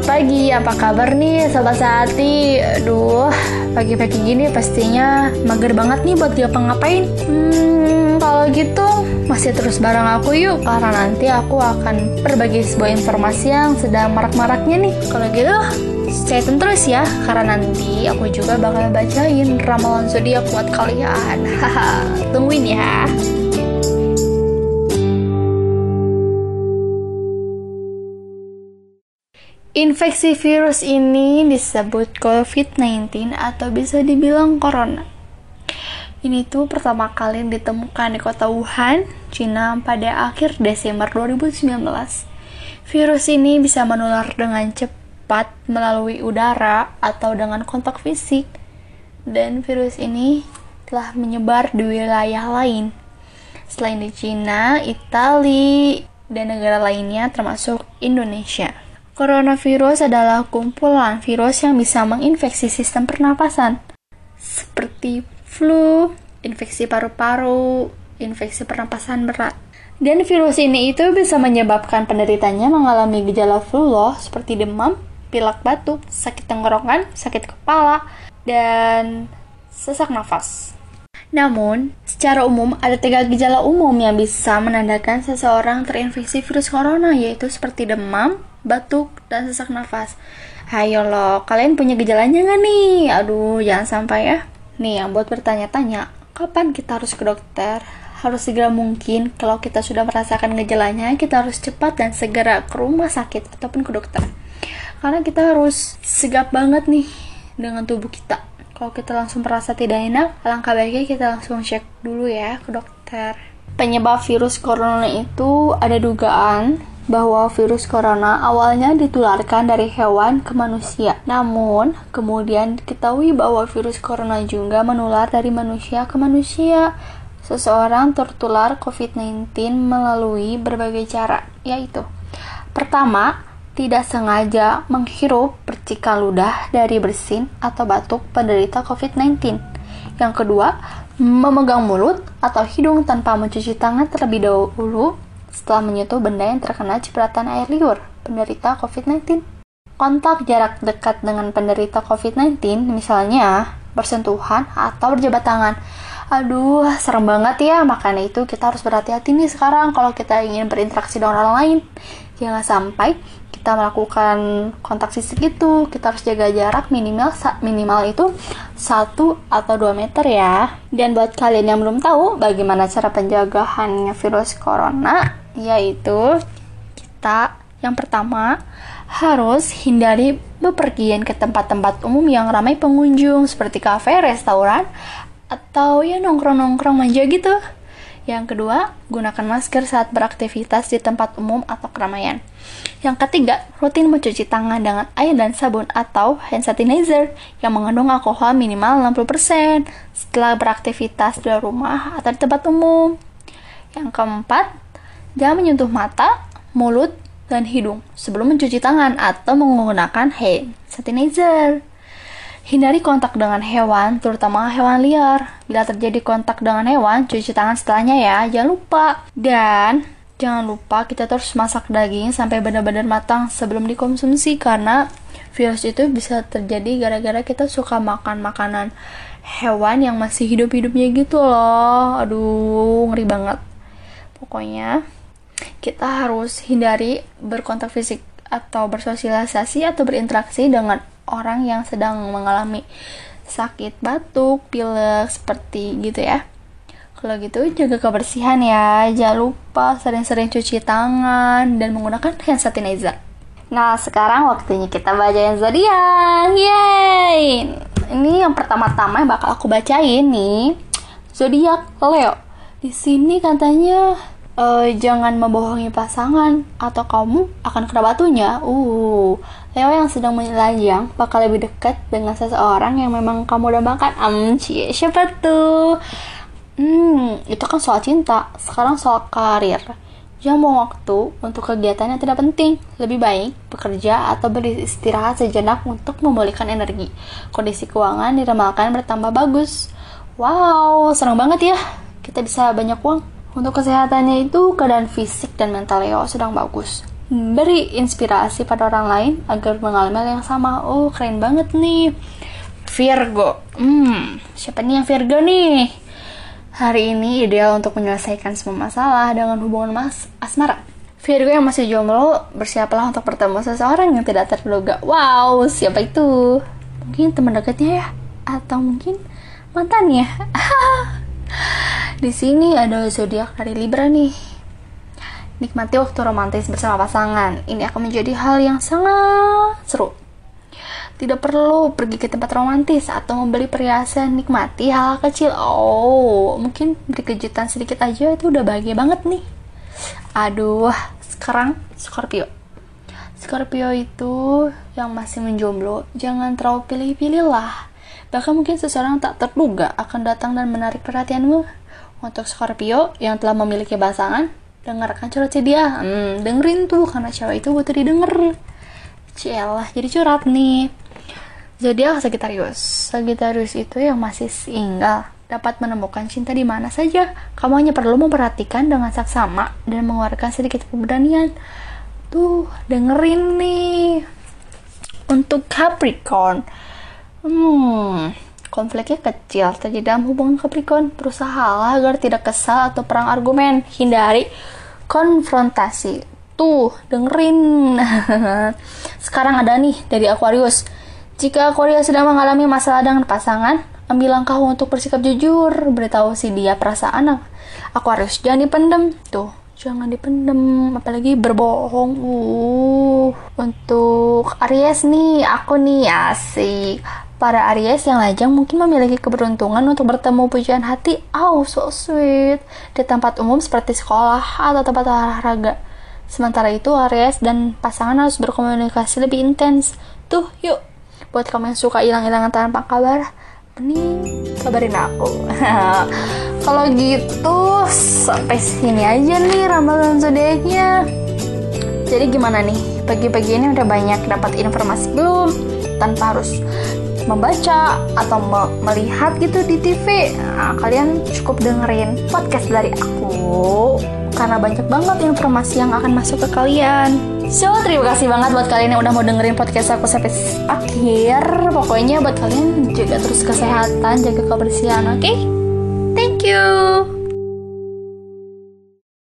Selamat pagi, apa kabar nih Sobat Sehati? Aduh, pagi-pagi gini pastinya mager banget nih buat ngapa-ngapain Hmm, kalau gitu masih terus bareng aku yuk Karena nanti aku akan berbagi sebuah informasi yang sedang marak-maraknya nih. Kalau gitu, stay tune terus ya Karena nanti aku juga bakal bacain ramalan zodiak buat kalian. Haha, tungguin ya Infeksi virus ini disebut COVID-19 atau bisa dibilang corona. Ini tuh pertama kali ditemukan di kota Wuhan, Cina pada akhir Desember 2019. Virus ini bisa menular dengan cepat melalui udara atau dengan kontak fisik. Dan virus ini telah menyebar di wilayah lain. Selain di Cina, Italia, dan negara lainnya termasuk Indonesia. Coronavirus adalah kumpulan virus yang bisa menginfeksi sistem pernapasan, seperti flu, infeksi paru-paru, infeksi pernapasan berat. Dan virus ini itu bisa menyebabkan penderitanya mengalami gejala flu loh, seperti demam, pilek batuk, sakit tenggorokan, sakit kepala, dan sesak nafas. Namun, secara umum ada tiga gejala umum yang bisa menandakan seseorang terinfeksi virus corona, yaitu seperti demam, batuk, dan sesak nafas. Hayo lo, kalian punya gejalanya nggak nih? Aduh, jangan sampai ya. Nih, yang buat bertanya-tanya, kapan kita harus ke dokter? Harus segera mungkin, kalau kita sudah merasakan gejalanya, kita harus cepat dan segera ke rumah sakit ataupun ke dokter. Karena kita harus sigap banget nih dengan tubuh kita. Kalau kita langsung merasa tidak enak, alangkah baiknya kita langsung cek dulu ya ke dokter. Penyebab virus corona itu ada dugaan bahwa virus corona awalnya ditularkan dari hewan ke manusia. Namun, kemudian diketahui bahwa virus corona juga menular dari manusia ke manusia. Seseorang tertular COVID-19 melalui berbagai cara, yaitu Pertama, tidak sengaja menghirup percikan ludah dari bersin atau batuk penderita COVID-19. Yang kedua, memegang mulut atau hidung tanpa mencuci tangan terlebih dahulu setelah menyentuh benda yang terkena cipratan air liur penderita COVID-19. Kontak jarak dekat dengan penderita COVID-19, misalnya bersentuhan atau berjabat tangan. Aduh, serem banget ya. Makanya itu kita harus berhati-hati nih sekarang kalau kita ingin berinteraksi dengan orang lain. Jangan sampai kita melakukan kontak fisik itu, kita harus jaga jarak minimal minimal itu 1 atau 2 meter ya. Dan buat kalian yang belum tahu bagaimana cara penjagaannya virus corona, yaitu kita yang pertama harus hindari bepergian ke tempat-tempat umum yang ramai pengunjung seperti kafe, restoran, atau ya nongkrong-nongkrong manja gitu. Yang kedua, gunakan masker saat beraktivitas di tempat umum atau keramaian. Yang ketiga, rutin mencuci tangan dengan air dan sabun atau hand sanitizer yang mengandung alkohol minimal 60% setelah beraktivitas di rumah atau di tempat umum. Yang keempat, Jangan menyentuh mata, mulut, dan hidung sebelum mencuci tangan atau menggunakan hand sanitizer. Hindari kontak dengan hewan, terutama hewan liar. Bila terjadi kontak dengan hewan, cuci tangan setelahnya ya, jangan lupa. Dan jangan lupa kita terus masak daging sampai benar-benar matang sebelum dikonsumsi karena virus itu bisa terjadi gara-gara kita suka makan makanan hewan yang masih hidup-hidupnya gitu loh. Aduh, ngeri banget. Pokoknya kita harus hindari berkontak fisik atau bersosialisasi atau berinteraksi dengan orang yang sedang mengalami sakit batuk, pilek, seperti gitu ya. Kalau gitu jaga kebersihan ya, jangan lupa sering-sering cuci tangan dan menggunakan hand sanitizer. Nah sekarang waktunya kita bacain zodiak, yay! Ini yang pertama-tama yang bakal aku bacain nih, zodiak Leo. Di sini katanya uh, jangan membohongi pasangan atau kamu akan kena batunya. Uh, Leo yang sedang menelanjang bakal lebih dekat dengan seseorang yang memang kamu dambakan. Um, cie, siapa tuh? Hmm, itu kan soal cinta. Sekarang soal karir. Jangan buang waktu untuk kegiatan yang tidak penting. Lebih baik bekerja atau beristirahat sejenak untuk memulihkan energi. Kondisi keuangan diramalkan bertambah bagus. Wow, senang banget ya. Kita bisa banyak uang. Untuk kesehatannya itu keadaan fisik dan mental Leo sedang bagus. beri inspirasi pada orang lain agar mengalami hal yang sama. Oh, keren banget nih. Virgo. Hmm, siapa nih yang Virgo nih? Hari ini ideal untuk menyelesaikan semua masalah dengan hubungan mas asmara. Virgo yang masih jomblo, bersiaplah untuk bertemu seseorang yang tidak terduga. Wow, siapa itu? Mungkin teman dekatnya ya? Atau mungkin mantannya? Di sini ada zodiak dari Libra nih Nikmati waktu romantis bersama pasangan. Ini akan menjadi hal yang sangat seru. Tidak perlu pergi ke tempat romantis atau membeli perhiasan, nikmati hal, -hal kecil. Oh, mungkin beri kejutan sedikit aja itu udah bahagia banget nih. Aduh, sekarang Scorpio. Scorpio itu yang masih menjomblo, jangan terlalu pilih-pilih lah. Bahkan mungkin seseorang tak terduga akan datang dan menarik perhatianmu. Untuk Scorpio yang telah memiliki pasangan, dengarkan curhat dia. Hmm, dengerin tuh karena cewek itu butuh didengar. Cielah, jadi curhat nih. Zodiak Sagittarius. Sagittarius itu yang masih single. Dapat menemukan cinta di mana saja. Kamu hanya perlu memperhatikan dengan saksama dan mengeluarkan sedikit keberanian. Tuh, dengerin nih. Untuk Capricorn, hmm, konfliknya kecil terjadi dalam hubungan Capricorn. Berusahalah agar tidak kesal atau perang argumen. Hindari konfrontasi. Tuh, dengerin. Sekarang ada nih dari Aquarius. Jika Aquarius sedang mengalami masalah dengan pasangan, ambil langkah untuk bersikap jujur. Beritahu si dia perasaan Aquarius. Jangan dipendem. Tuh, jangan dipendem. Apalagi berbohong. Uh, untuk Aries nih, aku nih asik Para Aries yang lajang mungkin memiliki keberuntungan untuk bertemu pujian hati. Oh, so sweet. Di tempat umum seperti sekolah atau tempat olahraga. Sementara itu, Aries dan pasangan harus berkomunikasi lebih intens. Tuh, yuk. Buat kamu yang suka hilang-hilangan tanpa kabar, mending kabarin aku. Kalau gitu, sampai sini aja nih ramalan zodiaknya. Jadi gimana nih? Pagi-pagi ini udah banyak dapat informasi belum? Tanpa harus membaca atau me melihat gitu di TV nah, kalian cukup dengerin podcast dari aku karena banyak banget informasi yang akan masuk ke kalian So, terima kasih banget buat kalian yang udah mau dengerin podcast aku sampai akhir. Pokoknya buat kalian jaga terus kesehatan, jaga kebersihan, oke? Okay? Thank you.